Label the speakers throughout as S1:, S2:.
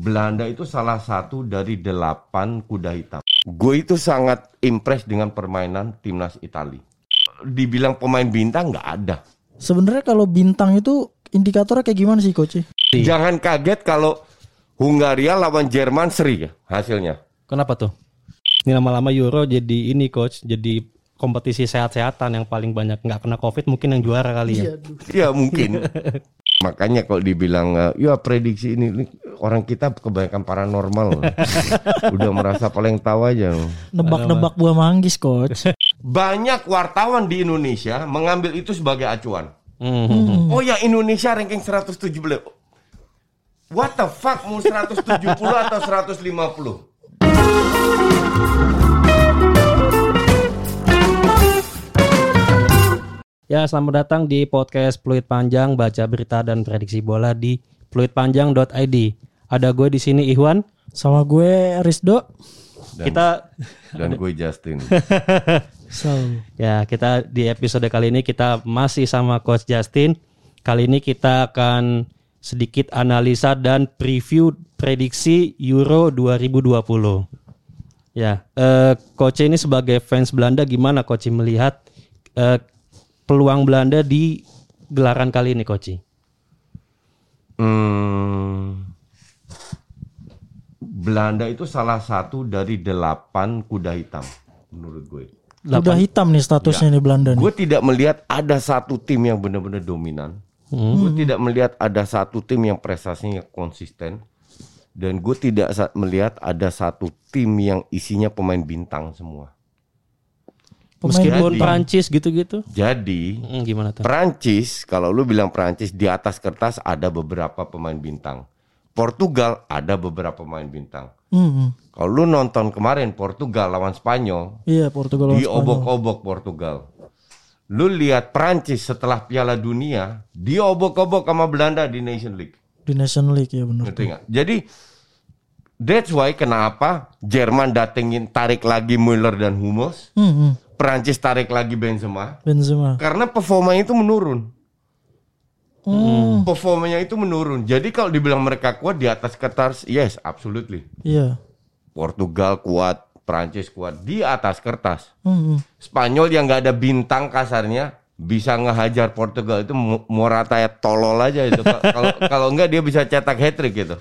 S1: Belanda itu salah satu dari delapan kuda hitam. Gue itu sangat impress dengan permainan timnas Italia. Dibilang pemain bintang nggak ada.
S2: Sebenarnya kalau bintang itu indikatornya kayak gimana sih coach?
S1: Jangan kaget kalau Hungaria lawan Jerman seri ya hasilnya.
S3: Kenapa tuh? Ini lama-lama Euro jadi ini coach, jadi kompetisi sehat-sehatan yang paling banyak nggak kena covid mungkin yang juara kali ya.
S1: Ya mungkin. Makanya kalau dibilang eh, ya prediksi ini, ini orang kita kebanyakan paranormal. Udah merasa paling tahu aja.
S2: Nebak-nebak buah manggis coach.
S1: Banyak wartawan di Indonesia mengambil itu sebagai acuan.
S3: Hmm.
S1: Oh ya Indonesia ranking 117. What the fuck mau 170 atau 150?
S3: Ya, selamat datang di podcast Fluid Panjang, baca berita dan prediksi bola di fluidpanjang.id. Ada gue di sini Ikhwan.
S2: Sama gue Rizdo.
S1: Dan,
S3: Kita
S1: dan gue Justin.
S2: So,
S3: ya, kita di episode kali ini kita masih sama coach Justin. Kali ini kita akan sedikit analisa dan preview prediksi Euro 2020. Ya, eh, coach ini sebagai fans Belanda gimana coach melihat eh, peluang Belanda di gelaran kali ini coach?
S1: Hmm, Belanda itu salah satu dari delapan kuda hitam menurut gue.
S2: udah hitam nih statusnya nih Belanda nih.
S1: Gue tidak melihat ada satu tim yang benar-benar dominan. Gue tidak melihat ada satu tim yang prestasinya konsisten. Dan gue tidak melihat ada satu tim yang isinya pemain bintang semua.
S2: Pemain
S3: Meskipun
S1: Jadi-
S3: Prancis gitu-gitu.
S1: Jadi
S3: Hmm, gimana tuh?
S1: Perancis, kalau lu bilang Perancis di atas kertas ada beberapa pemain bintang. Portugal ada beberapa pemain bintang.
S2: Hmm.
S1: Kalau lu nonton kemarin Portugal lawan Spanyol,
S2: Iya Portugal lawan Spanyol.
S1: diobok-obok Portugal. Lu lihat Prancis setelah Piala Dunia, diobok-obok sama Belanda di Nation League.
S2: di Nation League ya benar.
S1: Ngerti? Jadi that's why kenapa Jerman datengin tarik lagi Müller dan Hummels,
S2: Hmm, hmm.
S1: Prancis tarik lagi Benzema,
S2: Benzema.
S1: karena performanya itu menurun.
S2: Hmm,
S1: Performanya itu menurun. Jadi kalau dibilang mereka kuat di atas kertas, yes, absolutely.
S2: iya.
S1: Portugal kuat, Prancis kuat di atas kertas.
S2: Hmm.
S1: Spanyol yang nggak ada bintang kasarnya bisa ngehajar Portugal itu Mo- Morata ya tolol aja itu. Ka- Kalau kalau enggak dia bisa cetak hat trick gitu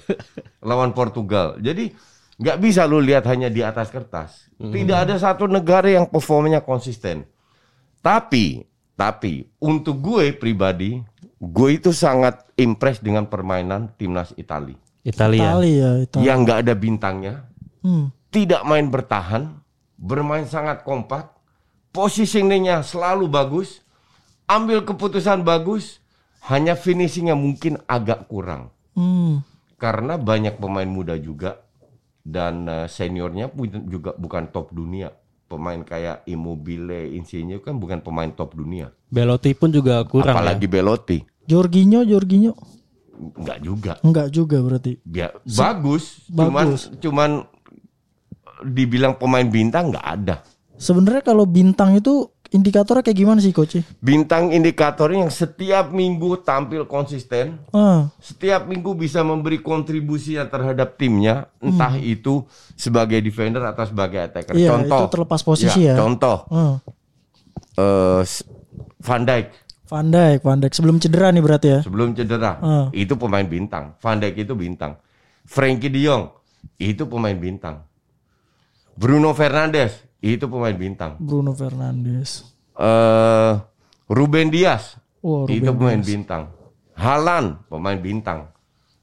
S1: lawan Portugal. Jadi nggak bisa lu lihat hanya di atas kertas. Tidak ada satu negara yang performanya konsisten. Tapi tapi untuk gue pribadi, gue itu sangat impress dengan permainan timnas Italia
S3: Italia.
S2: Itali ya Itali.
S1: yang nggak ada bintangnya,
S2: Hmm.
S1: tidak main bertahan, bermain sangat kompak, positioningnya selalu bagus, ambil keputusan bagus, hanya finishingnya mungkin agak kurang
S2: Hmm.
S1: karena banyak pemain muda juga dan eh, seniornya pun juga bukan top dunia. Pemain kayak Immobile, Insigne kan bukan pemain top dunia.
S3: Belotti pun juga kurang
S1: Apalagi Belotti,
S2: Jorginho, Jorginho.
S1: nggak juga.
S2: Enggak juga berarti.
S1: Ya, bagus, cuman
S2: bagus.
S1: cuman dibilang pemain bintang nggak ada.
S2: Sebenarnya kalau bintang itu indikatornya kayak gimana sih coach?
S1: Bintang indikatornya yang setiap minggu tampil konsisten,
S2: Ah,
S1: setiap minggu bisa memberi kontribusi terhadap timnya, entah itu sebagai defender atau sebagai attacker.
S2: Hmm. Iya,
S1: contoh,
S2: itu terlepas posisi ya.
S1: Contoh,
S2: ah.
S1: eh, S- Van Dijk
S2: Van Dijk, Van Dijk sebelum cedera nih berarti ya.
S1: sebelum cedera,
S2: Ah.
S1: itu pemain bintang. Van Dijk itu bintang. Frankie De Jong itu pemain bintang. Bruno Fernandes itu pemain bintang.
S2: Bruno Fernandes.
S1: eh Ruben Dias
S2: Oh, Ruben
S1: itu pemain
S2: Dias.
S1: bintang. Halan pemain bintang.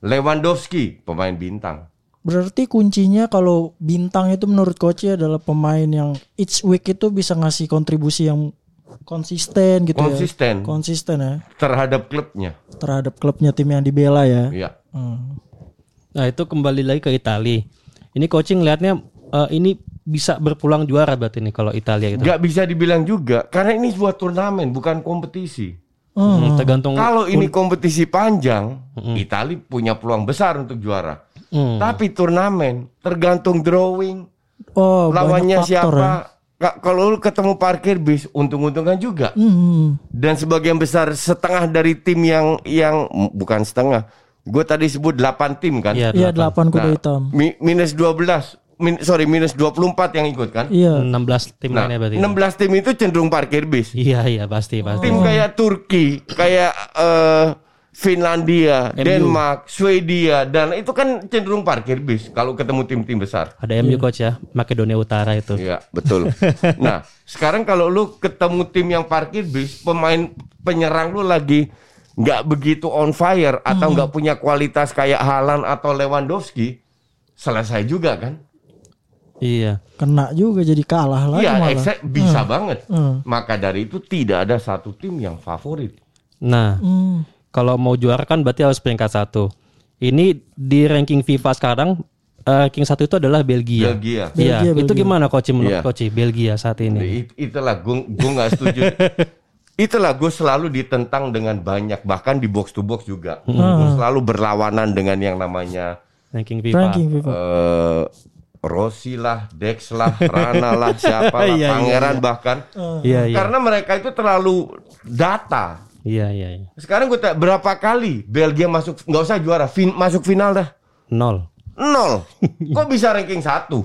S1: Lewandowski pemain bintang.
S2: Berarti kuncinya kalau bintang itu menurut coach adalah pemain yang each week itu bisa ngasih kontribusi yang konsisten gitu
S1: Konsisten.
S2: ya. Konsisten ya
S1: terhadap klubnya.
S2: terhadap klubnya tim yang dibela ya.
S1: Iya.
S2: Hmm.
S3: Nah itu kembali lagi ke Italia. Ini coaching lihatnya eh, ini bisa berpulang juara berarti nih kalau Italia itu.
S1: Nggak bisa dibilang juga karena ini sebuah turnamen bukan kompetisi.
S3: Hmm, tergantung.
S1: Kalau ini kompetisi panjang, Italia punya peluang besar untuk juara.
S3: Hmm.
S1: Tapi turnamen tergantung drawing,
S2: Oh,
S1: lawannya siapa.
S2: ya.
S1: Ka- Kalau lu ketemu parkir bis, untung-untungan juga.
S2: Hmm.
S1: Dan sebagian besar setengah dari tim yang yang bukan setengah, Gue tadi sebut 8 tim kan.
S3: Iya,
S2: Iya
S3: delapan.
S2: 8 kuda
S1: Nah,
S2: hitam.
S1: mi- minus 12, min- sorry minus 24 yang ikut kan.
S2: Iya.
S3: 16 tim
S1: Nah,
S3: lainnya berarti.
S1: 16 tim itu cenderung parkir bis.
S3: Iya, iya pasti pasti.
S1: Tim kayak Turki, kayak eh, Finlandia, Denmark, Swedia dan itu kan cenderung parkir bis kalau ketemu tim-tim besar.
S3: Ada MU coach ya, Makedonia Utara itu.
S1: Iya, betul. nah, sekarang kalau lu ketemu tim yang parkir bis, pemain penyerang lu lagi nggak begitu on fire atau nggak punya kualitas kayak Halan atau Lewandowski, selesai juga kan?
S3: Iya.
S2: Kena juga jadi kalah lagi
S1: Iya,
S2: malah.
S1: bisa banget.
S2: Hmm.
S1: Maka dari itu tidak ada satu tim yang favorit.
S3: Nah,
S2: Hmm.
S3: kalau mau juara kan berarti harus peringkat satu. Ini di ranking FIFA sekarang eh, ranking satu itu adalah Belgia.
S1: Belgia.
S3: Iya,
S2: Belgia,
S3: itu
S2: Belgia.
S3: gimana coach menurut
S1: Iya.
S3: coach Belgia saat ini?
S1: It- itulah gue gue nggak setuju. itulah gue selalu ditentang dengan banyak bahkan di box to box juga. Gue selalu berlawanan dengan yang namanya
S3: Ranking FIFA.
S2: Ranking FIFA.
S1: eh Rossi lah, Dex lah, Rana lah, siapa lah,
S3: Iya, iya,
S1: Pangeran bahkan.
S3: Iya, iya.
S1: Karena mereka itu terlalu data.
S3: Iya, iya, iya.
S1: Sekarang gue tanya berapa kali Belgia masuk nggak usah juara, fin- masuk final dah
S3: Nol.
S1: nol. Kok bisa ranking satu?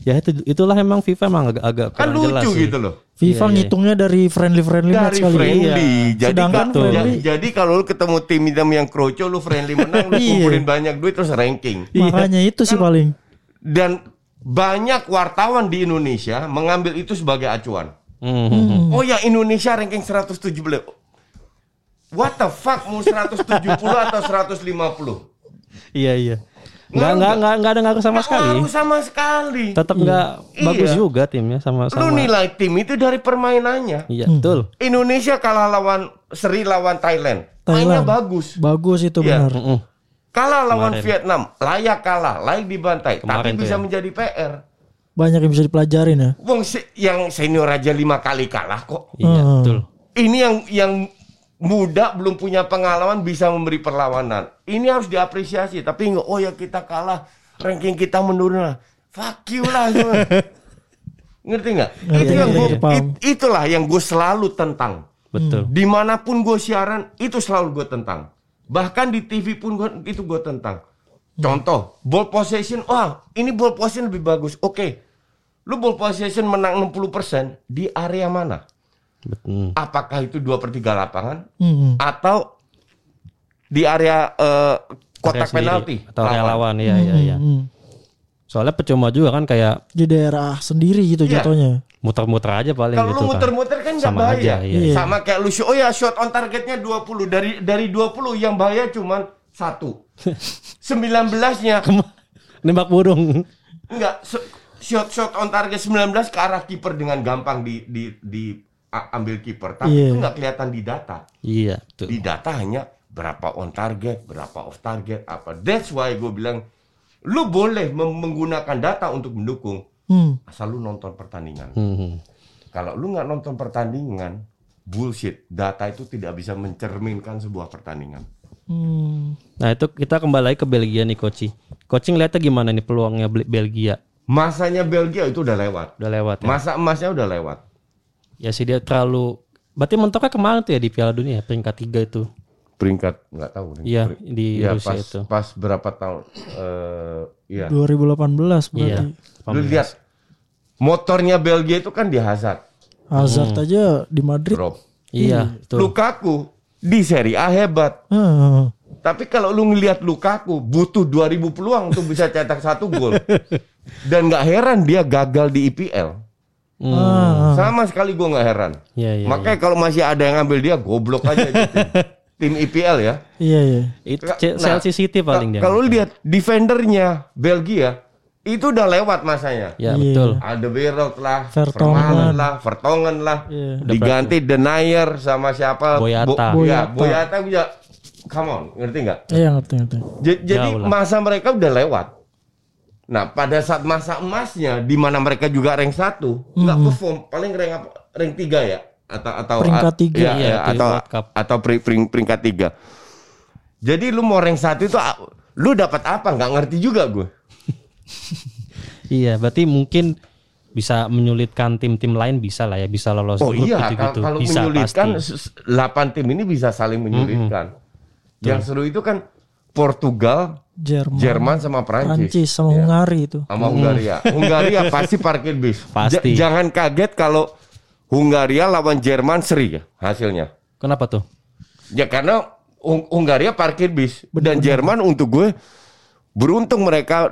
S3: Ya itu itulah emang FIFA emang agak agak
S1: Kan
S3: kurang jelas
S1: lucu
S3: sih.
S1: gitu loh.
S2: FIFA
S3: Iya, iya.
S2: ngitungnya dari friendly friendly match
S1: dari
S2: kali.
S1: friendly.
S2: Iya.
S1: Jadi
S2: Sedangkan
S1: kalau-
S2: friendly-
S1: jadi, jadi kalau lu ketemu tim tim yang kroco lu friendly menang lu
S2: Iya.
S1: kumpulin banyak duit terus ranking.
S2: Makanya itu sih paling.
S1: Dan banyak wartawan di Indonesia mengambil itu sebagai acuan.
S3: Hmm.
S1: Oh ya Indonesia ranking 170. What the fuck mau 170 atau 150?
S3: Iya, iya. Enggak enggak
S1: nggak?
S3: enggak enggak ada ngaruh sama
S1: Nggak
S3: sekali.
S1: ngaruh sama sekali.
S3: Tetap enggak
S1: Iya.
S3: bagus juga timnya sama
S1: Lu
S3: sama.
S1: nilai tim itu dari permainannya.
S3: Iya, betul.
S1: Indonesia kalah lawan Seri lawan Thailand. Mainnya
S2: Thailand.
S1: bagus.
S2: Bagus itu
S1: Iya.
S2: benar.
S3: Mm-mm.
S1: Kalah lawan
S3: Kemarin.
S1: Vietnam, layak kalah, layak dibantai,
S3: Kemarin
S1: tapi bisa
S3: ya.
S1: menjadi PR.
S2: Banyak yang bisa dipelajarin ya.
S1: Wong se- yang senior aja lima kali kalah kok.
S3: Iya,
S2: Hmm.
S3: betul.
S1: Ini yang yang muda belum punya pengalaman bisa memberi perlawanan. Ini harus diapresiasi. Tapi nggak, oh ya kita kalah, ranking kita menurun lah. Fuck you lah. Ngerti nggak?
S2: Ngerti,
S1: Itu yang
S2: ngerti,
S1: gua-
S2: paham.
S1: it- itulah yang gue selalu tentang.
S3: Betul.
S1: Di mana pun gue siaran itu selalu gue tentang. Bahkan di TV pun gua, itu gue tentang. Contoh, ball possession, wah ini ball possession lebih bagus. Oke, lu ball possession menang 60% di area mana?
S3: Betul.
S1: Apakah itu 2 per 3 lapangan?
S2: Hmm.
S1: Atau di area eh, kotak
S3: Area
S1: penalti?
S3: atau area lawan iya iya iya.
S2: Hmm.
S3: Soalnya percuma juga kan kayak
S2: Di daerah sendiri gitu
S1: Iya.
S2: jatuhnya.
S3: muter-muter aja paling
S1: Kalau
S3: gitu kan.
S1: muter-muter kan nggak
S3: Sama
S1: bahaya.
S3: aja, iya.
S2: Iya.
S1: Sama kayak lu oh ya shot on targetnya 20 dari dari 20 yang bahaya cuman satu. 19-nya
S3: Nembak burung.
S1: enggak shot shot on target 19 ke arah kiper dengan gampang di di di ambil kiper, tapi
S2: Iya.
S1: itu nggak kelihatan di data.
S3: iya, betul.
S1: Di data hanya berapa on target, berapa off target, apa. That's why gue bilang lu boleh menggunakan data untuk mendukung
S2: Hmm.
S1: asal lu nonton pertandingan.
S3: Hmm.
S1: Kalau lu nggak nonton pertandingan, bullshit. Data itu tidak bisa mencerminkan sebuah pertandingan.
S2: Hmm.
S3: Nah, itu kita kembali lagi ke Belgia nih coach. Coaching lihatnya gimana nih peluangnya Bel- Belgia?
S1: Masanya Belgia itu udah lewat.
S3: Udah lewat ya.
S1: Masa emasnya udah lewat.
S3: Ya sih dia terlalu Berarti mentoknya ke mana tuh ya di Piala Dunia peringkat tiga itu?
S1: Peringkat nggak tahu. nih.
S3: Iya di
S1: Iya,
S3: Rusia
S1: pas,
S3: itu.
S1: pas berapa tahun? Eh, iya.
S2: 2018
S3: Iya.
S2: berarti.
S1: Lu lihat motornya Belgia itu kan di Hazard,
S2: Hazard aja di Madrid.
S1: drop.
S3: Iya, betul.
S1: Lukaku di Serie A hebat.
S2: Ah.
S1: Tapi kalau lu ngelihat Lukaku butuh 2000 peluang untuk bisa cetak satu gol. Dan nggak heran dia gagal di IPL.
S3: Hmm.
S2: Ah.
S1: Sama sekali gua nggak heran.
S3: Iya, iya.
S1: Makanya kalau masih ada yang ngambil dia goblok aja itu tim. IPL ya.
S2: Iya iya.
S3: Itu
S1: Nah,
S3: Chelsea City paling dia.
S1: Kalau lihat defendernya Belgia itu udah lewat masanya.
S3: Ya,
S2: Iya.
S3: betul.
S1: Alderweireld lah,
S2: Vertonghen.
S1: Vermaelen lah, Vertonghen lah,
S2: Iya.
S1: diganti Denayer sama siapa?
S3: Boyata.
S1: Bo- ya,
S2: Boyata.
S1: Boyata bisa, come on, ngerti nggak?
S2: Iya ngerti ngerti.
S1: J- Jadi
S3: Jauh lah.
S1: masa mereka udah lewat. Nah, pada saat masa emasnya di mana mereka juga rank satu, nggak perform, paling rank apa? Rank tiga ya, atau atau
S2: Peringkat tiga.
S1: ya,
S3: Iya,
S1: ya,
S3: di
S1: atau atau peri- pering- peringkat tiga. Jadi lu mau rank satu itu, ah, lu dapat apa? Nggak ngerti juga gue.
S3: Iya, berarti mungkin bisa menyulitkan tim-tim lain bisa lah ya, bisa lolos
S1: Oh iya,
S3: gitu-gitu.
S1: kalau, kalau
S3: bisa
S1: menyulitkan
S3: pasti.
S1: 8 tim ini bisa saling menyulitkan. Yang seru itu kan Portugal,
S2: Jerman,
S1: Jerman sama Prancis.
S2: Prancis sama Hungari itu.
S1: sama Hungaria. Hungaria pasti parkir bis.
S3: Pasti.
S1: Ja- jangan kaget kalau Hungaria lawan Jerman seri ya hasilnya.
S3: Kenapa tuh?
S1: Ya karena Hung- Hungaria parkir bis dan Jerman untuk gue beruntung mereka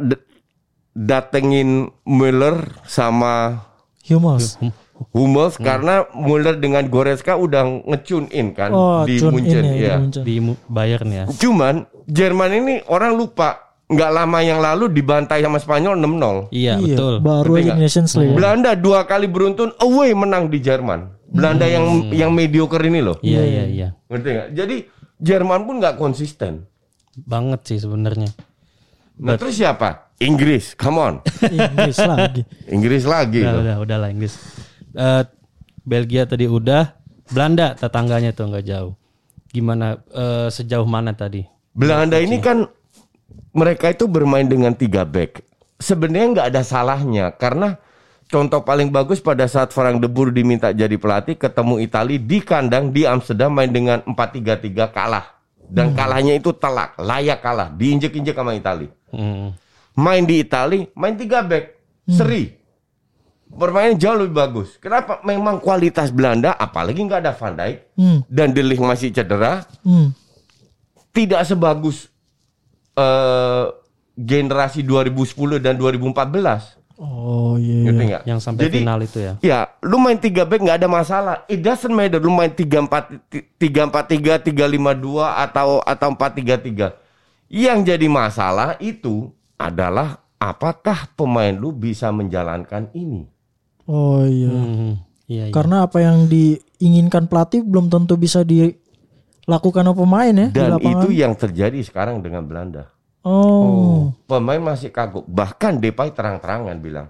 S1: datengin Müller sama
S2: Hummels.
S1: Hummels karena Müller dengan Goretzka udah ngecun in kan
S2: Oh,
S1: di Munchen.
S2: in ya,
S1: ya.
S2: di Munchen.
S3: Di Mu- Bayern ya.
S1: Cuman Jerman ini orang lupa nggak lama yang lalu dibantai sama Spanyol 6-0.
S3: Iya, betul.
S2: Baru aja? Nations League.
S1: Belanda dua kali beruntun away menang di Jerman. Belanda yang yang mediocre ini loh.
S3: Iya, iya, iya.
S1: Ngerti nggak? Jadi Jerman pun nggak konsisten.
S3: Banget sih sebenarnya.
S1: Nah terus siapa? Inggris, come on.
S2: Inggris lagi.
S1: Inggris lagi.
S3: Udah,
S1: loh.
S3: udah, udah lah Inggris. Eh, Belgia tadi udah, Belanda tetangganya tuh nggak jauh. Gimana eh, sejauh mana tadi?
S1: Belanda ini kan mereka itu bermain dengan tiga back. Sebenarnya nggak ada salahnya karena contoh paling bagus pada saat Frank de Boer diminta jadi pelatih ketemu Itali di kandang di Amsterdam main dengan 4-3-3 kalah. Dan kalahnya itu telak, layak kalah, diinjek-injek sama Itali.
S3: Hmm.
S1: Main di Itali, main tiga back, seri. Bermain jauh lebih bagus. Kenapa? Memang kualitas Belanda, apalagi nggak ada Van Dijk
S2: Hmm.
S1: dan De Ligt masih cedera,
S2: Hmm.
S1: tidak sebagus eh, generasi 2010 dan 2014.
S2: Oh iya.
S1: Ngerti
S2: iya.
S1: nggak?
S3: Yang sampai
S1: Jadi,
S3: final itu ya.
S1: Ya, lu main 3 back nggak ada masalah. It doesn't matter lu main 3 4 3 4 3 3 5 2 atau atau 4 3 3. Yang jadi masalah itu adalah apakah pemain lu bisa menjalankan ini?
S2: Oh iya.
S3: Hmm. Iya, iya.
S2: Karena apa yang diinginkan pelatih belum tentu bisa dilakukan oleh pemain ya
S1: Dan itu yang terjadi sekarang dengan Belanda.
S2: Oh.
S1: Pemain masih kagok. Bahkan Depay terang-terangan bilang,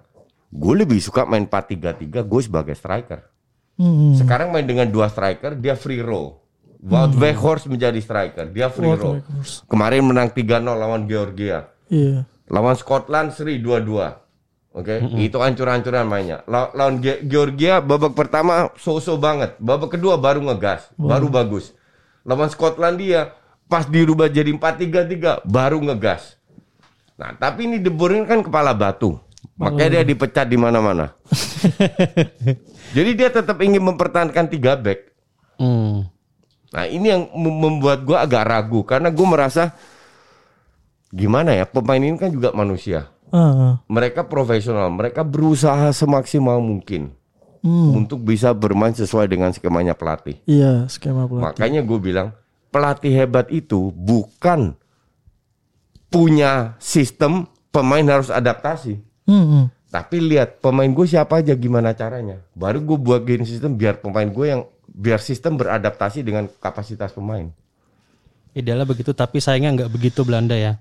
S1: gue lebih suka main 4-3-3, gue sebagai striker.
S2: Hmm.
S1: Sekarang main dengan dua striker, dia free roll. Wout Weghorst menjadi striker, dia free
S2: Wout
S1: roll.
S2: Weghorst.
S1: Kemarin menang 3-0 lawan Georgia.
S2: Iya.
S1: Lawan Scotland seri 2-2. Oke, itu ancur-ancuran mainnya. La- Lawan Ge- Georgia babak pertama so-so banget. Babak kedua baru ngegas, baru bagus. Lawan Scotland dia pas dirubah jadi 4-3-3 baru ngegas. Nah, tapi ini De kan kepala batu. Makanya dia dipecat di mana-mana. jadi dia tetap ingin mempertahankan tiga back.
S3: Hmm.
S1: Nah, ini yang mem- membuat gua agak ragu karena gue merasa gimana ya pemain ini kan juga manusia.
S2: Ah.
S1: Mereka profesional, mereka berusaha semaksimal mungkin
S2: Hmm.
S1: untuk bisa bermain sesuai dengan skemanya pelatih.
S2: Iya, skema pelatih.
S1: Makanya gue bilang pelatih hebat itu bukan punya sistem pemain harus adaptasi.
S2: Hmm, hmm.
S1: Tapi lihat pemain gue siapa aja gimana caranya. Baru gue buat game sistem biar pemain gue yang biar sistem beradaptasi dengan kapasitas pemain.
S3: Idealnya begitu, tapi sayangnya nggak begitu Belanda ya.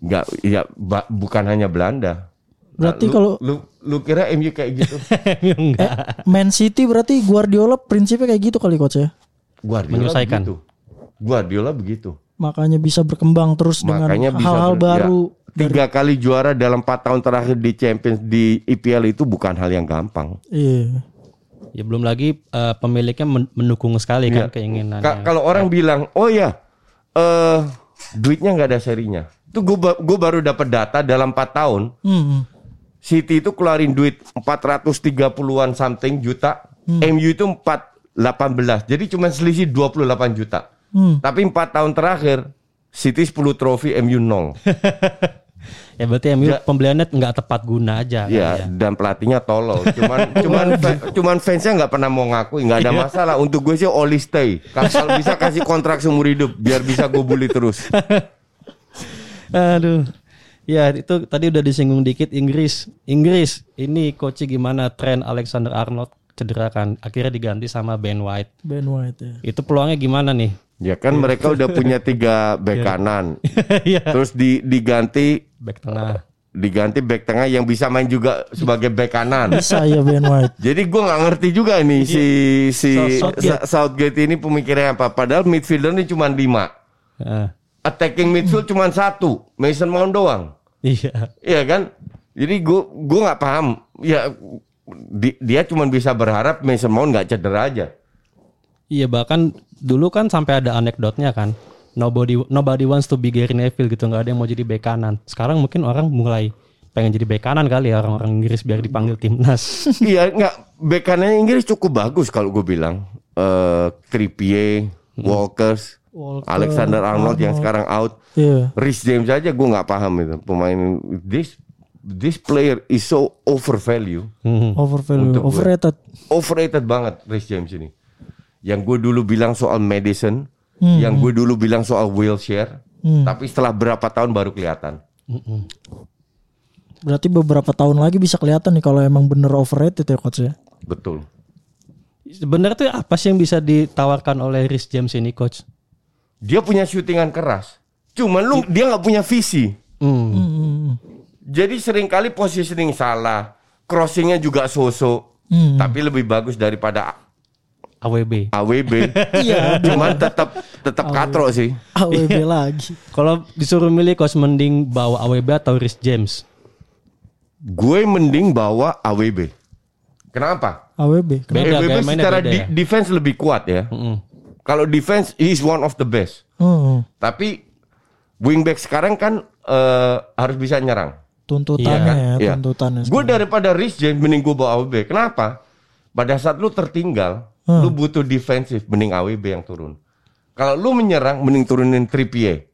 S1: Nggak, ya ba- bukan hanya Belanda. Nah,
S2: Berarti
S1: lu-
S2: kalau-
S1: lu, lu kira MU kayak gitu?
S3: Enggak.
S2: Man City berarti Guardiola prinsipnya kayak gitu kali coach ya.
S1: Guardiola
S3: Menyelesaikan.
S1: begitu. Guardiola begitu.
S2: Makanya bisa berkembang terus
S1: Makanya
S2: dengan
S1: bisa
S2: hal-hal
S1: ber-
S2: baru.
S1: ya, tiga kali juara dalam 4 tahun terakhir di Champions di IPL itu bukan hal yang gampang.
S2: Iya.
S3: Ya belum lagi eh, pemiliknya men- mendukung sekali kan
S1: Iya.
S3: keinginannya.
S1: Ka- kalau orang bilang, oh ya, eh duitnya nggak ada serinya. Itu gue gue baru dapat data dalam 4 tahun
S2: hmm.
S1: City itu keluarin duit 430-an something juta, MU itu 418. Jadi cuma selisih 28 juta.
S2: Hmm.
S1: Tapi 4 tahun terakhir City 10 trofi, MU 0.
S3: ya berarti MU pembeliannya nggak tepat guna aja. kan
S1: Ya,
S3: ya.
S1: dan pelatihnya tolol. Cuman cuman cuman fansnya nggak pernah mau ngakui, nggak ada masalah. Untuk gue sih Oli stay. Kalau bisa kasih kontrak seumur hidup biar bisa gue bully terus.
S3: Aduh. Ya itu tadi udah disinggung dikit Inggris. Inggris ini coach gimana tren Alexander Arnold cedera kan akhirnya diganti sama Ben White.
S2: Ben White ya.
S3: Itu peluangnya gimana nih?
S1: Ya kan mereka udah punya tiga back kanan.
S3: Iya.
S1: Terus di, diganti
S3: Back tengah.
S1: diganti back tengah yang bisa main juga sebagai back kanan.
S2: Bisa ya Ben White.
S1: Jadi gue nggak ngerti juga nih si si
S3: Southgate.
S1: Sa- Southgate ini pemikirannya apa. Padahal midfielder ini cuma lima.
S3: Ah,
S1: Attacking midfield cuma satu. Mason Mount doang.
S3: Iya.
S1: Iya kan? Jadi gue gue nggak paham. Ya di- dia cuma bisa berharap Mason Mount nggak cedera aja.
S3: Iya bahkan dulu kan sampai ada anekdotnya kan. nobody nobody wants to be Gary Neville gitu nggak ada yang mau jadi bek kanan sekarang mungkin orang mulai pengen jadi bek kanan kali ya orang-orang Inggris biar dipanggil timnas
S1: iya nggak bek kanannya Inggris cukup bagus kalau gue bilang. Eh Trippier, Walkers,
S2: Walker,
S1: Alexander Arnold yang sekarang out.
S2: Iya.
S1: Rhys James aja gue nggak paham itu pemain this this player is so overvalue,
S3: Hmm.
S2: Overvalue,
S1: Untuk gue.
S2: overrated.
S1: overrated banget Rhys James ini. Yang gue dulu bilang soal Madison,
S2: Hmm,
S1: yang gue dulu bilang soal Wilshere, tapi setelah berapa tahun baru kelihatan.
S2: Berarti beberapa tahun lagi bisa kelihatan nih kalau emang bener overrated ya coach ya.
S1: Betul.
S3: sebenarnya tuh apa sih yang bisa ditawarkan oleh Rhys James ini coach
S1: Dia punya syutingan keras, cuman lu dia nggak punya visi.
S3: Hmm.
S2: Hmm.
S1: Jadi sering kali positioning salah, crossingnya juga sosok,
S2: Hmm.
S1: tapi lebih bagus daripada
S3: AWB
S1: AWB.
S2: Iya.
S1: Cuman tetap tetap katro sih.
S2: AWB lagi.
S3: kalau disuruh milih coach mending bawa AWB atau Rhys James
S1: Gue mending bawa AWB. Kenapa?
S2: AWB.
S3: Beda,
S1: AWB secara
S3: beda ya?
S1: defense lebih kuat ya.
S3: Mm-mm.
S1: Kalau defense he is one of the best.
S2: Hmm.
S1: Tapi wingback sekarang kan eh, harus bisa nyerang.
S2: Tuntutannya ya,
S1: Iya.
S2: tuntutannya.
S1: Gue daripada Rhys James mending gue bawa AWB. Kenapa? Pada saat lu tertinggal,
S2: Hmm.
S1: lu butuh defensif, mending AWB yang turun. Kalau lu menyerang, mending turunin Trippier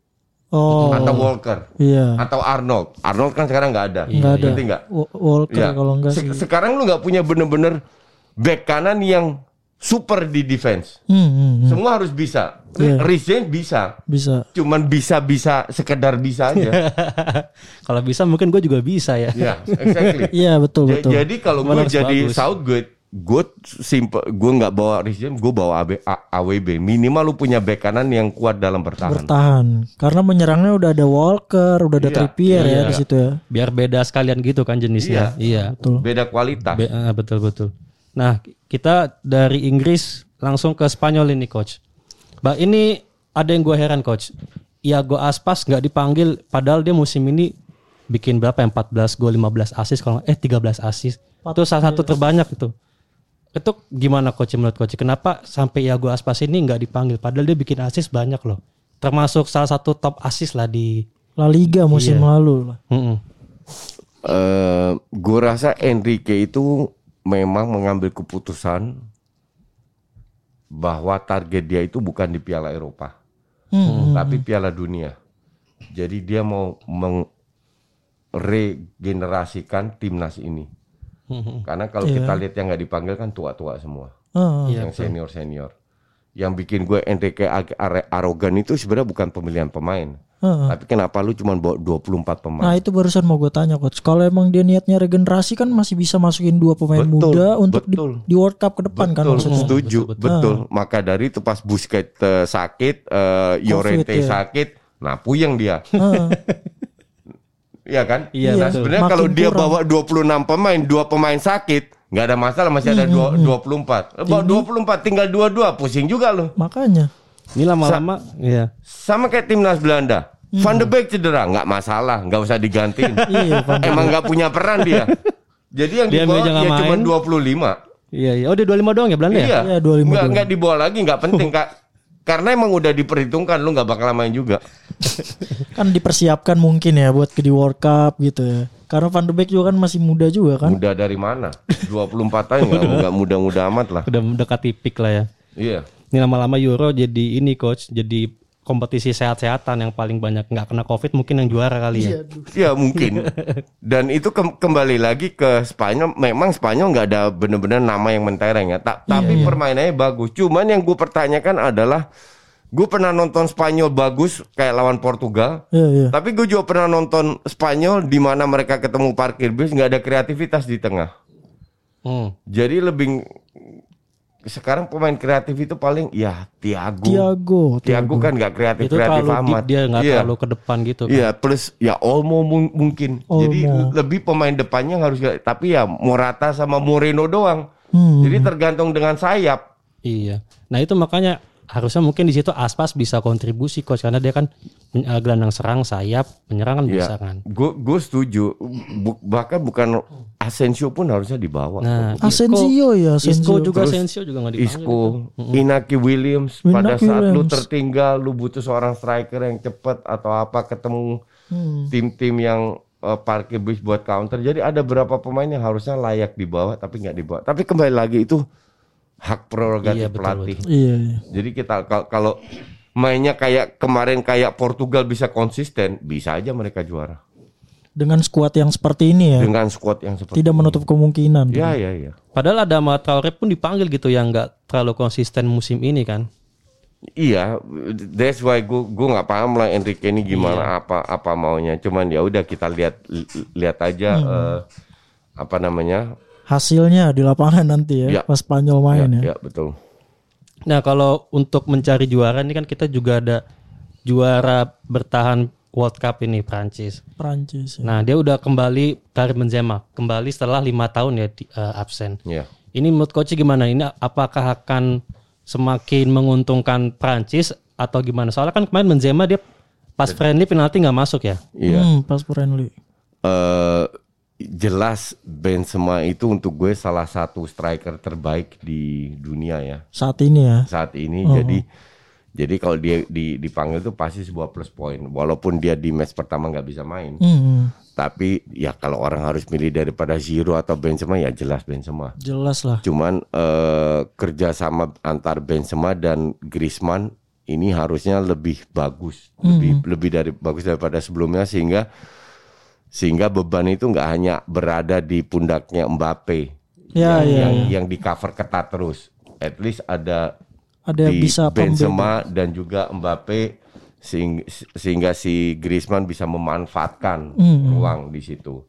S2: Oh,
S1: atau Walker
S2: iya.
S1: atau Arnold. Arnold kan sekarang nggak ada.
S2: Nggak ada.
S1: Nggak?
S2: Wa- Walker
S1: Ya.
S2: kalau enggak
S1: Se-
S2: sih.
S1: Sekarang lu nggak punya bener-bener back kanan yang super di defense.
S2: Hmm, hmm, hmm.
S1: Semua harus bisa.
S2: Iya.
S1: Rhys James bisa.
S2: Bisa.
S1: Cuman bisa-bisa sekedar bisa aja.
S3: kalau bisa mungkin gue juga bisa ya
S1: ya, exactly.
S2: Iya betul
S1: Ja-
S2: betul.
S1: Jadi kalau gue jadi
S3: bagus.
S1: Southgate, gue simple, gue nggak bawa James, gue bawa AB, A- AWB. Minimal lu punya back kanan yang kuat dalam bertahan.
S2: Bertahan. Karena menyerangnya udah ada Walker, udah ada
S1: Iya,
S2: Trippier ya
S1: iya.
S2: di situ ya.
S3: biar beda sekalian gitu kan jenisnya iya,
S2: Betul.
S1: Beda kualitas.
S3: Be- ah, betul betul nah kita dari Inggris langsung ke Spanyol ini coach. Mbak ini ada yang gue heran coach. Iago Aspas nggak dipanggil padahal dia musim ini bikin berapa ya? 14 gol 15 assist kalau eh 13 assist. Itu salah satu terbanyak itu. Itu gimana coach menurut coach? Kenapa sampai Iago Aspas ini nggak dipanggil? Padahal dia bikin assist banyak loh. Termasuk salah satu top assist lah di
S2: La Liga musim
S1: Iya.
S2: lalu lah.
S3: Mm-mm.
S1: Eh, gue rasa Enrique itu memang mengambil keputusan bahwa target dia itu bukan di Piala Eropa,
S2: Hmm.
S1: tapi Piala Dunia. Jadi dia mau meregenerasikan timnas ini. Karena kalau kita lihat yang nggak dipanggil kan tua-tua semua,
S2: Ah,
S3: Iya,
S1: yang senior-senior. Yang bikin gue are- arogan itu sebenarnya bukan pemilihan pemain,
S2: ah.
S1: tapi kenapa lu cuma bawa 24 pemain?
S2: Nah itu barusan mau gue tanya coach. Kalau emang dia niatnya regenerasi kan masih bisa masukin dua pemain
S1: Betul,
S2: muda untuk di,
S1: betul.
S2: di World Cup ke depan kan
S1: betul,
S2: maksudnya.
S1: setuju, betul, Maka dari itu pas Busquets eh, sakit, eh, Llorente
S2: ya.
S1: sakit, nah puyeng dia.
S2: Ah,
S1: Iya kan?
S3: Iya,
S1: Nah,
S3: betul.
S1: sebenarnya kalau dia
S2: kurang.
S1: bawa 26 pemain, dua pemain sakit, nggak ada masalah masih ada dua, 24. Eh, Bawa 24 tinggal dua-dua, pusing juga loh.
S2: makanya.
S3: ini lama-lama iya
S1: Sama kayak timnas Belanda. Van de Beek cedera, nggak masalah, nggak usah digantiin.
S2: Iya,
S1: Emang nggak punya peran dia. Jadi yang
S3: Dia
S1: dibawa
S3: nggak
S1: ya cuma
S3: main.
S1: 25.
S3: iya iya oh dia 25 doang ya Belanda ya
S1: Iya,
S2: Iya, 25
S1: nggak
S2: doang.
S1: nggak dibawa lagi, nggak penting kak. Karena emang udah diperhitungkan, lu nggak bakal main juga.
S2: Kan dipersiapkan mungkin ya buat ke di World Cup gitu ya. Karena Van de Beek juga kan masih muda juga kan.
S1: Muda dari mana? 24 tahun nggak nggak muda-muda amat lah.
S3: udah mendekati peak lah ya
S1: Iya.
S3: Ini lama-lama Euro jadi ini coach, jadi kompetisi sehat-sehatan yang paling banyak nggak kena Covid mungkin yang juara kali ya.
S1: Ya mungkin. Dan itu kem- kembali lagi ke Spanyol. Memang Spanyol nggak ada bener-bener nama yang mentereng ya. Ta- tapi permainannya bagus. Cuman yang gue pertanyakan adalah, gue pernah nonton Spanyol bagus kayak lawan Portugal.
S2: Iya, iya.
S1: Tapi gue juga pernah nonton Spanyol di mana mereka ketemu parkir bis nggak ada kreativitas di tengah.
S3: Hmm.
S1: Jadi lebih sekarang pemain kreatif itu paling ya Thiago.
S2: Tiago.
S1: Thiago kan nggak kreatif
S3: Itu
S1: kreatif
S3: deep
S1: amat.
S3: dia nggak
S1: Iya.
S3: terlalu ke depan gitu. kan.
S1: Iya, plus ya Olmo mung- mungkin. Jadi
S2: Olmo.
S1: lebih pemain depannya harus tapi ya Morata sama Moreno doang.
S2: Hmm.
S1: Jadi tergantung dengan sayap.
S3: Iya. Nah itu makanya harusnya mungkin di situ Aspas bisa kontribusi coach karena dia kan eh, gelandang serang sayap penyerang kan bisa
S1: Ya,
S3: kan.
S1: gue gue setuju. Bu- bahkan bukan Asensio pun harusnya dibawa.
S3: Nah,
S2: Asensio ya,
S3: Isco
S2: Asensio.
S3: juga
S1: Terus
S3: Asensio juga nggak dipanggil.
S1: Isco, Inaki Williams pada
S2: Inaki
S1: saat lu
S2: Williams.
S1: tertinggal, lu butuh seorang striker yang cepat atau apa ketemu
S2: Hmm.
S1: tim-tim yang eh, parkir bis buat counter. Jadi ada beberapa pemain yang harusnya layak dibawa tapi nggak dibawa. Tapi kembali lagi itu hak prerogatif
S3: Iya, betul,
S1: pelatih.
S2: Iya, iya.
S1: Jadi kita kal- kalau mainnya kayak kemarin kayak Portugal bisa konsisten, bisa aja mereka juara
S2: Dengan skuad yang seperti ini ya,
S1: dengan squad yang seperti
S2: tidak menutup kemungkinan.
S1: Ya ya ya.
S3: Padahal ada Traore pun dipanggil gitu yang nggak terlalu konsisten musim ini kan.
S1: Iya, that's why gue gue nggak paham lah Enrique ini gimana apa apa maunya. Cuman ya udah kita lihat li- lihat aja eh, apa namanya.
S2: Hasilnya di lapangan nanti ya,
S1: Ya.
S2: pas Spanyol main ya.
S1: Ya, ya betul.
S3: Nah kalau untuk mencari juara ini kan kita juga ada juara bertahan World Cup ini Prancis.
S2: Prancis. Ya.
S3: Nah dia udah kembali Karim Benzema kembali setelah lima tahun ya di- eh, absen.
S1: Ya.
S3: Ini menurut coach gimana? Ini apakah akan semakin menguntungkan Prancis atau gimana? Soalnya kan kemarin Benzema dia pas friendly penalti nggak masuk ya.
S1: Iya.
S2: Hmm, pas friendly.
S1: eh jelas Benzema itu untuk gue salah satu striker terbaik di dunia ya
S2: Saat ini ya.
S1: saat ini. Jadi jadi kalau dia di, dipanggil tuh pasti sebuah plus point. Walaupun dia di match pertama nggak bisa main.
S2: Hmm,
S1: Tapi ya kalau orang harus milih daripada Zero atau Benzema ya jelas Benzema.
S2: jelas lah.
S1: Cuman eh, kerjasama antar Benzema dan Griezmann ini harusnya lebih bagus, lebih lebih dari bagus daripada sebelumnya sehingga sehingga beban itu nggak hanya berada di pundaknya Mbappe
S2: Ya,
S1: yang,
S2: ya,
S1: yang yang di cover ketat terus. At least ada
S2: Ada yang
S1: di
S2: bisa pembeda.
S1: Benzema dan juga Mbappe sehingga, sehingga si Griezmann bisa memanfaatkan
S2: Hmm.
S1: ruang di situ.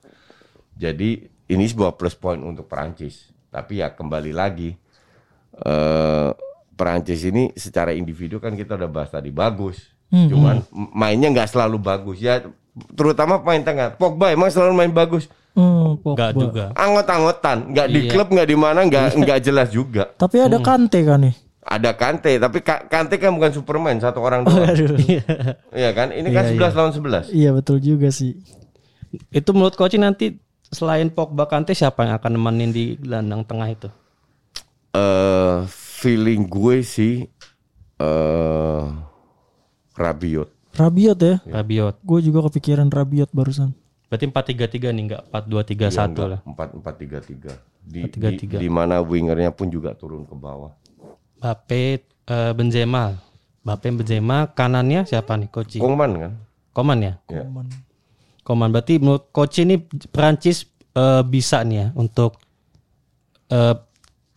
S1: Jadi ini sebuah plus point untuk Perancis. Tapi ya kembali lagi eh Perancis ini secara individu kan kita udah bahas tadi bagus.
S2: Hmm,
S1: Cuman mainnya nggak selalu bagus ya. Terutama pemain tengah. Pogba emang selalu main bagus.
S2: Hmm,
S3: Nggak
S2: Pogba.
S3: juga.
S1: Anggot-anggotan, nggak di
S3: Iya.
S1: klub nggak di mana, nggak nggak jelas juga.
S2: Tapi ada Kante kan nih.
S1: Ada Kante, tapi Ka- Kante kan bukan Superman, satu orang doang.
S2: Aduh.
S1: Iya kan? Ini kan 11 lawan 11.
S2: iya betul juga sih.
S3: Itu menurut coach nanti selain Pogba Kante siapa yang akan nemenin di gelandang tengah itu?
S1: Eh feeling gue sih eh Rabiot.
S2: Rabiot ya.
S3: Rabiot.
S2: Gue juga kepikiran Rabiot barusan.
S3: Berarti 4-3-3 nih enggak 4-2-3-1 lah.
S1: 4 4 3 3. Di,
S3: 4-3-3.
S1: di, di mana wingernya pun juga turun ke bawah.
S3: Mbappe eh, Benzema. Mbappe Benzema kanannya siapa nih coach?
S1: Kongman kan?
S3: Koman ya?
S1: Ya.
S2: Aman.
S3: Koman berarti menurut coach ini Prancis eh, bisa nih ya untuk eh,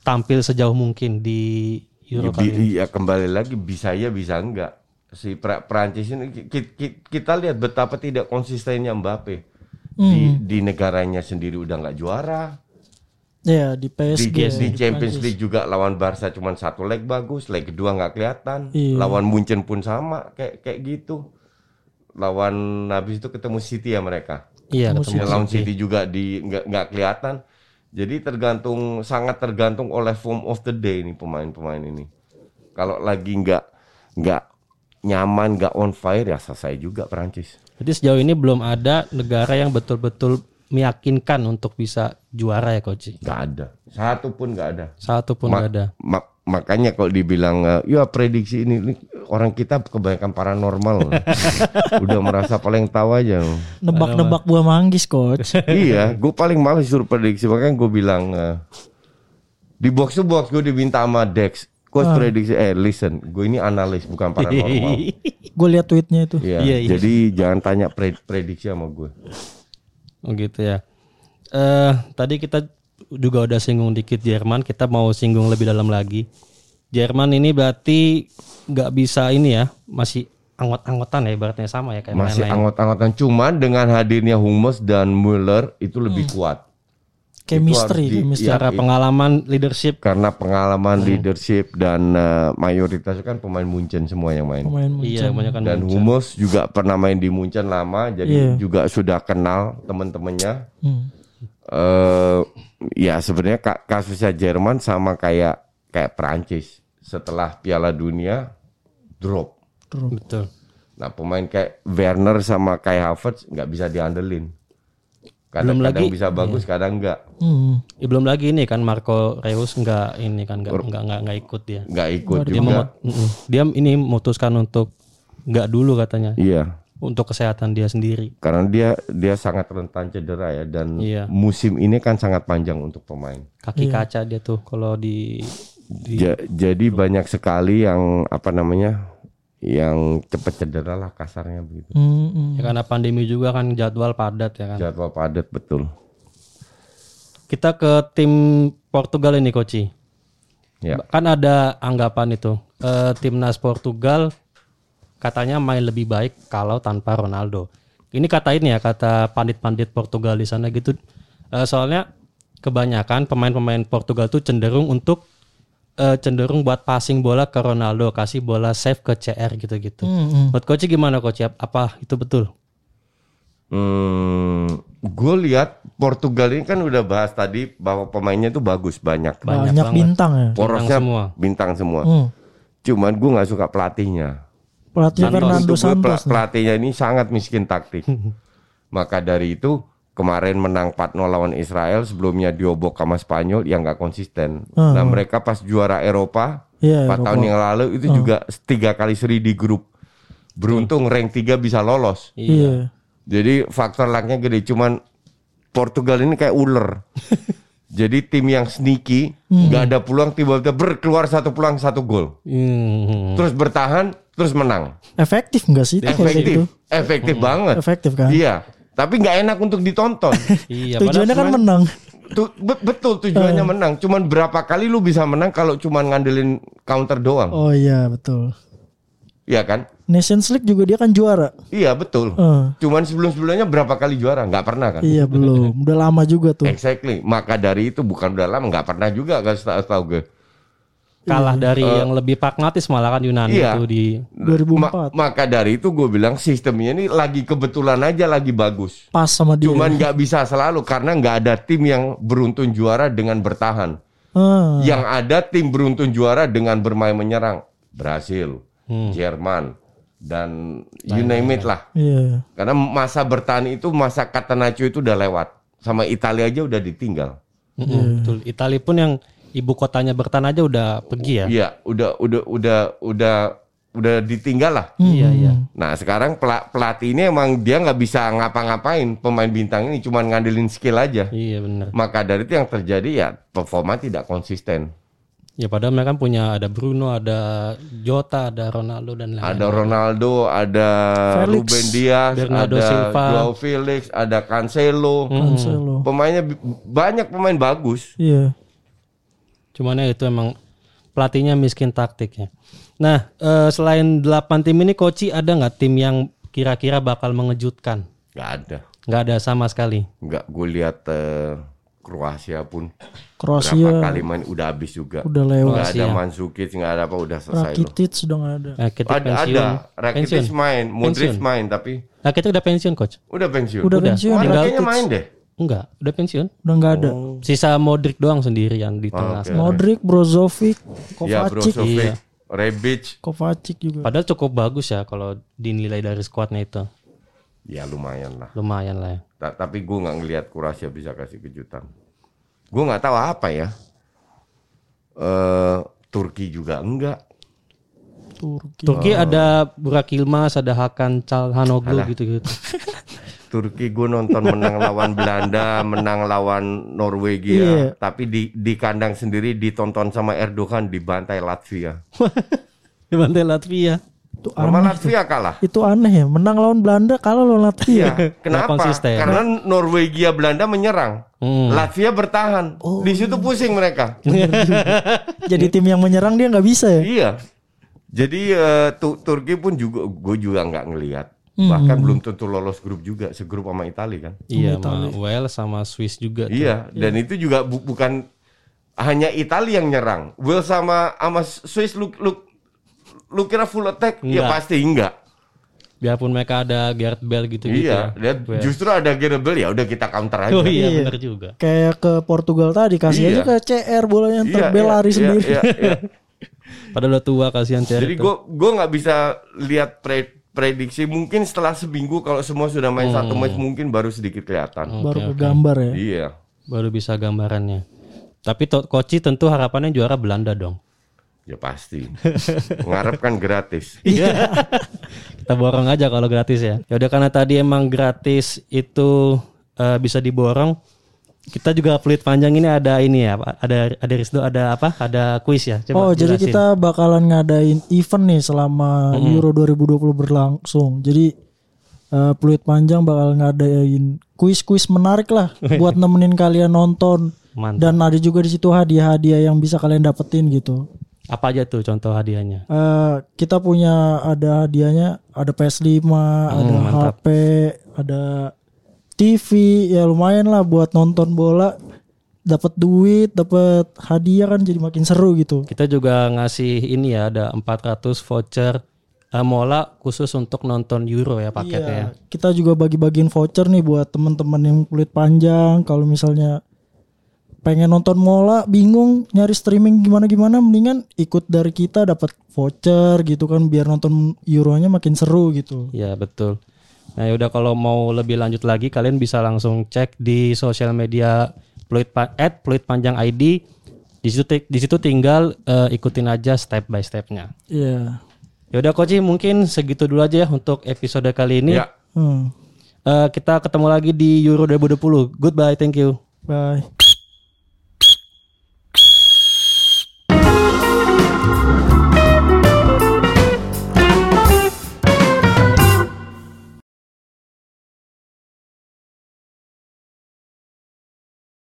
S3: tampil sejauh mungkin di Euro kali ini.
S1: Iya kembali lagi bisa ya bisa enggak. Si Pra- Prancis ini ki- ki- kita lihat betapa tidak konsistennya Mbappe. Di, di negaranya sendiri udah nggak juara.
S2: Ya di
S1: Di,
S2: PSG.
S1: di
S2: ya,
S1: Champions
S2: Prancis.
S1: League juga lawan Barca cuma satu leg bagus, leg kedua nggak kelihatan.
S2: Iya.
S1: Lawan Munchen pun sama kayak kayak gitu. Lawan habis itu ketemu City ya mereka.
S3: Iya,
S2: Ketemu
S3: ketemu
S1: Ya, lawan City juga di nggak nggak kelihatan. Jadi tergantung sangat tergantung oleh form of the day nih pemain-pemain ini. Kalau lagi nggak nggak nyaman, nggak on fire ya selesai juga Prancis.
S3: Jadi sejauh ini belum ada negara yang betul-betul meyakinkan untuk bisa juara ya coach.
S1: Nggak ada, satu pun nggak ada.
S3: Satu pun
S1: Ma-
S3: nggak ada.
S1: ma- makanya kalau dibilang eh, ya prediksi ini, ini orang kita kebanyakan paranormal. Udah merasa paling tahu aja.
S2: Nebak-nebak buah manggis coach.
S1: iya, gue paling males suruh prediksi makanya gue bilang eh, di box to box gue diminta sama Dex. Coach prediksi, eh listen, gue ini analis bukan paranormal.
S2: Gue lihat tweetnya itu.
S1: Iya,
S3: Iya, iya.
S1: jadi jangan tanya pre- prediksi sama gue.
S3: Oh gitu ya. Eh tadi kita juga udah singgung dikit Jerman, kita mau singgung lebih dalam lagi. Jerman ini berarti nggak bisa ini ya, masih anggot-anggotan ya ibaratnya sama ya kayak
S1: Masih anggot-anggotan, cuman dengan hadirnya Hummels dan Müller itu lebih kuat.
S2: Chemistry,
S1: di-
S2: chemistry.
S3: Secara pengalaman leadership
S1: karena pengalaman leadership dan eh, mayoritas kan pemain Munchen semua yang main.
S2: Pemain
S3: iya banyak kan
S1: Dan Hummels juga pernah main di Munchen lama, jadi juga sudah kenal teman-temannya.
S2: Hmm.
S1: eh ya sebenarnya ka- kasusnya Jerman sama kayak kayak Prancis setelah Piala Dunia drop.
S3: betul.
S1: Nah pemain kayak Werner sama kayak Havertz nggak bisa diandelin. Kadang-kadang
S3: lagi-
S1: bisa bagus, kadang enggak.
S2: Hmm.
S3: Ya, belum lagi ini kan Marco Reus nggak ini kan nggak nggak nggak nggak ikut dia.
S1: Enggak ikut
S3: Dia
S1: juga.
S3: memot- dia ini memutuskan untuk nggak dulu katanya
S1: Iya.
S3: untuk kesehatan dia sendiri.
S1: Karena dia dia sangat rentan cedera ya dan
S3: Iya.
S1: musim ini kan sangat panjang untuk pemain.
S3: Kaki kaca dia tuh kalau di, di
S1: Ja- jadi banyak sekali yang apa namanya yang cepat cedera lah kasarnya begitu.
S2: Hmm, hmm.
S3: ya karena pandemi juga kan jadwal padat ya kan.
S1: Jadwal padat betul.
S3: Kita ke tim Portugal ini Koci.
S1: Ya.
S3: Kan ada anggapan itu eh, timnas Portugal katanya main lebih baik kalau tanpa Ronaldo. Ini kata ini ya kata pandit-pandit Portugal di sana gitu. Eh, soalnya kebanyakan pemain-pemain Portugal tuh cenderung untuk eh, cenderung buat passing bola ke Ronaldo, kasih bola save ke CR gitu-gitu.
S2: Hmm, hmm.
S3: Menurut Koci gimana Koci? Apa itu betul?
S1: Hmm, gue lihat Portugal ini kan udah bahas tadi bahwa pemainnya tuh bagus banyak.
S3: Banyak
S2: Banyak, bintang ya.
S1: Porosnya
S3: semua.
S1: bintang semua.
S2: Hmm.
S1: Cuman gue nggak suka pelatihnya.
S2: Pelatih Fernando Santos. nih.
S1: pelatihnya ini sangat miskin taktik. Maka dari itu kemarin menang 4-0 lawan Israel, sebelumnya diobok sama Spanyol yang nggak konsisten.
S2: Hmm.
S1: Nah mereka pas juara Eropa
S2: Iya,
S1: 4
S2: Eropa.
S1: tahun yang lalu itu juga tiga kali seri di grup. Beruntung rank 3 bisa lolos.
S2: Iya.
S1: Jadi faktor lucknya gede. Cuman Portugal ini kayak ular. Jadi tim yang sneaky, nggak ada peluang tiba-tiba berkeluar satu peluang satu gol.
S3: Hmm.
S1: Terus bertahan, terus menang.
S2: Efektif enggak sih
S1: Efektif, efektif banget.
S2: Efektif kan?
S1: Iya, tapi nggak enak untuk ditonton.
S3: Iya,
S2: Tujuannya kan menang.
S1: Tu- be- betul tujuannya menang. Cuman berapa kali lu bisa menang kalau cuman ngandelin counter doang?
S2: Oh iya betul.
S1: Iya kan?
S2: Nations League juga dia kan juara.
S1: Iya betul.
S2: Eh,
S1: Cuman sebelum-sebelumnya berapa kali juara? Nggak pernah kan?
S2: iya belum. Udah lama juga tuh.
S1: Exactly. Maka dari itu bukan udah lama, nggak pernah juga kan setahu tahu gue.
S3: Kalah dari yang lebih pragmatis malah kan Yunani
S1: Iya.
S3: itu di
S2: 2004.
S1: Ma- maka dari itu gue bilang sistemnya ini lagi kebetulan aja lagi bagus.
S2: Pas sama dia.
S1: Cuman nggak bisa selalu karena nggak ada tim yang beruntun juara dengan bertahan.
S2: Ah,
S1: Yang ada tim beruntun juara dengan bermain menyerang. Brasil, Jerman, dan you name it lah.
S2: iya.
S1: Karena masa bertahan itu masa Catenaccio itu udah lewat. Sama Italia aja udah ditinggal.
S3: Mm-mm, betul. Italia pun yang ibu kotanya bertahan aja udah pergi ya.
S1: Iya, udah udah udah udah udah ditinggal lah.
S3: Iya iya.
S1: Nah sekarang pela- pelatih ini emang dia nggak bisa ngapa-ngapain pemain bintang ini cuma ngandelin skill aja.
S3: Iya benar.
S1: Maka dari itu yang terjadi ya performa tidak konsisten.
S3: Ya padahal mereka kan punya ada Bruno, ada Jota, ada Ronaldo dan lain-lain.
S1: Ada Ronaldo, ada
S2: Felix,
S1: Ruben Dias,
S3: Bernardo
S1: ada
S3: Silva.
S1: Joao Felix, ada Cancelo.
S2: Cancelo.
S1: Pemainnya bi- banyak pemain bagus.
S2: Iya.
S3: Cuman ya itu emang pelatihnya miskin taktik ya. Nah eh, selain 8 tim ini Koci ada nggak tim yang kira-kira bakal mengejutkan?
S1: Gak ada.
S3: Nggak ada sama sekali.
S1: Nggak gue lihat eh, Kroasia pun
S2: Kroasia
S1: berapa kali main udah habis juga.
S2: udah lewat.
S1: Nggak ada Mandzukic, nggak ada apa udah selesai.
S2: Rakitic sudah nggak ada.
S3: Nah, kita
S1: Ada
S3: pensiun.
S1: ada. Rakitic
S3: pensiun.
S1: main, Modric
S3: Pensiun.
S1: main tapi
S3: Nah, kita udah pensiun coach.
S1: udah pensiun.
S2: Udah,
S3: Udah.
S2: pensiun.
S1: Oh,
S3: Tinggal-
S1: main deh.
S3: Enggak, udah pensiun.
S2: Udah nggak ada.
S3: Sisa Modric doang sendirian di tengah.
S1: oke.
S2: Modric, Brozovic,
S1: Ya
S2: Kovacic,
S1: Brozovic, Rebic,
S2: Kovacic juga.
S3: Padahal cukup bagus ya kalau dinilai dari skuadnya itu.
S1: ya lumayan lah.
S3: Lumayan lah ya.
S1: Ta- tapi gue nggak ngelihat Kroasia bisa kasih kejutan. Gue nggak tahu apa ya. Eh Turki juga enggak.
S2: Turki.
S3: Turki ada Burak Yilmaz, ada Hakan Calhanoglu gitu-gitu.
S1: Turki gue nonton menang lawan Belanda, menang lawan Norwegia,
S2: Iya.
S1: tapi di di kandang sendiri ditonton sama Erdogan dibantai Latvia.
S3: Di Bantai Latvia.
S2: Itu
S1: Sama
S2: aneh.
S1: Latvia kalah.
S2: Itu aneh ya. Menang lawan Belanda kalau lawan Latvia.
S1: Iya, kenapa?
S3: konsisten.
S1: Karena Norwegia Belanda menyerang,
S3: Hmm.
S1: Latvia bertahan. Di situ pusing mereka.
S2: Jadi tim yang menyerang dia nggak bisa ya.
S1: Iya. Jadi Tu- Turki pun juga gue juga nggak ngelihat. Bahkan belum tentu lolos grup juga, segrup sama Italia kan.
S3: Iya, sama Wales sama Swiss juga. tuh.
S1: Iya, dan itu juga bu- bukan hanya Italia yang nyerang. Wales sama sama Swiss lu lu lu kira full attack? Ya
S3: Enggak.
S1: pasti enggak.
S3: Biarpun mereka ada Gareth Bale gitu-gitu
S1: iya,
S3: ya.
S1: justru ada Gerebel ya udah kita counter aja.
S3: Oh iya,
S2: Iya.
S3: bener juga.
S2: Kayak ke Portugal tadi kasih
S1: Iya.
S2: aja ke CR bolanya ntar Bel
S1: iya,
S2: lari
S1: iya,
S2: sendiri.
S1: iya, iya.
S3: Padahal udah tua kasihan Thierry
S1: Jadi gue gue nggak bisa lihat pre- prediksi mungkin setelah seminggu kalau semua sudah main satu match mungkin baru sedikit kelihatan.
S2: Baru ke gambar ya.
S1: Iya.
S3: Baru bisa gambarannya. Tapi to- Koci tentu harapannya juara Belanda dong.
S1: Ya pasti. Mengharapkan gratis.
S3: Iya. Kita borong aja kalau gratis ya. Ya udah karena tadi emang gratis itu eh, bisa diborong. Kita juga peluit panjang ini ada ini ya, ada ada Rizdo ada apa? Ada kuis ya.
S2: Oh, jadi kita bakalan ngadain event nih selama Euro 2020 berlangsung. Jadi eh, Peluit Panjang bakal ngadain kuis-kuis menarik lah buat nemenin kalian nonton.
S3: Mantap.
S2: Dan ada juga di situ hadiah-hadiah yang bisa kalian dapetin gitu.
S3: Apa aja tuh contoh hadiahnya?
S2: Eh, kita punya ada hadiahnya, ada PS5, ada HP, ada TV, ya lumayan lah buat nonton bola. Dapat duit, dapat hadiah kan jadi makin seru gitu.
S3: Kita juga ngasih ini ya ada 400 voucher eh, Mola khusus untuk nonton Euro ya paketnya ya.
S2: Iya, kita juga bagi-bagiin voucher nih buat teman-teman yang kulit panjang. Kalau misalnya pengen nonton mola, bingung nyari streaming gimana-gimana, mendingan ikut dari kita dapat voucher gitu kan, biar nonton Euronya makin seru gitu.
S3: Iya betul. Nah udah kalau mau lebih lanjut lagi kalian bisa langsung cek di sosial media Pluit at Pluit Panjang ID. Di situ di situ tinggal eh, ikutin aja step by stepnya.
S2: Iya.
S3: Ya udah Koci mungkin segitu dulu aja ya untuk episode kali ini.
S1: Ya.
S2: Hmm.
S3: Eh, kita ketemu lagi di Euro 2020. Goodbye, thank you.
S2: Bye.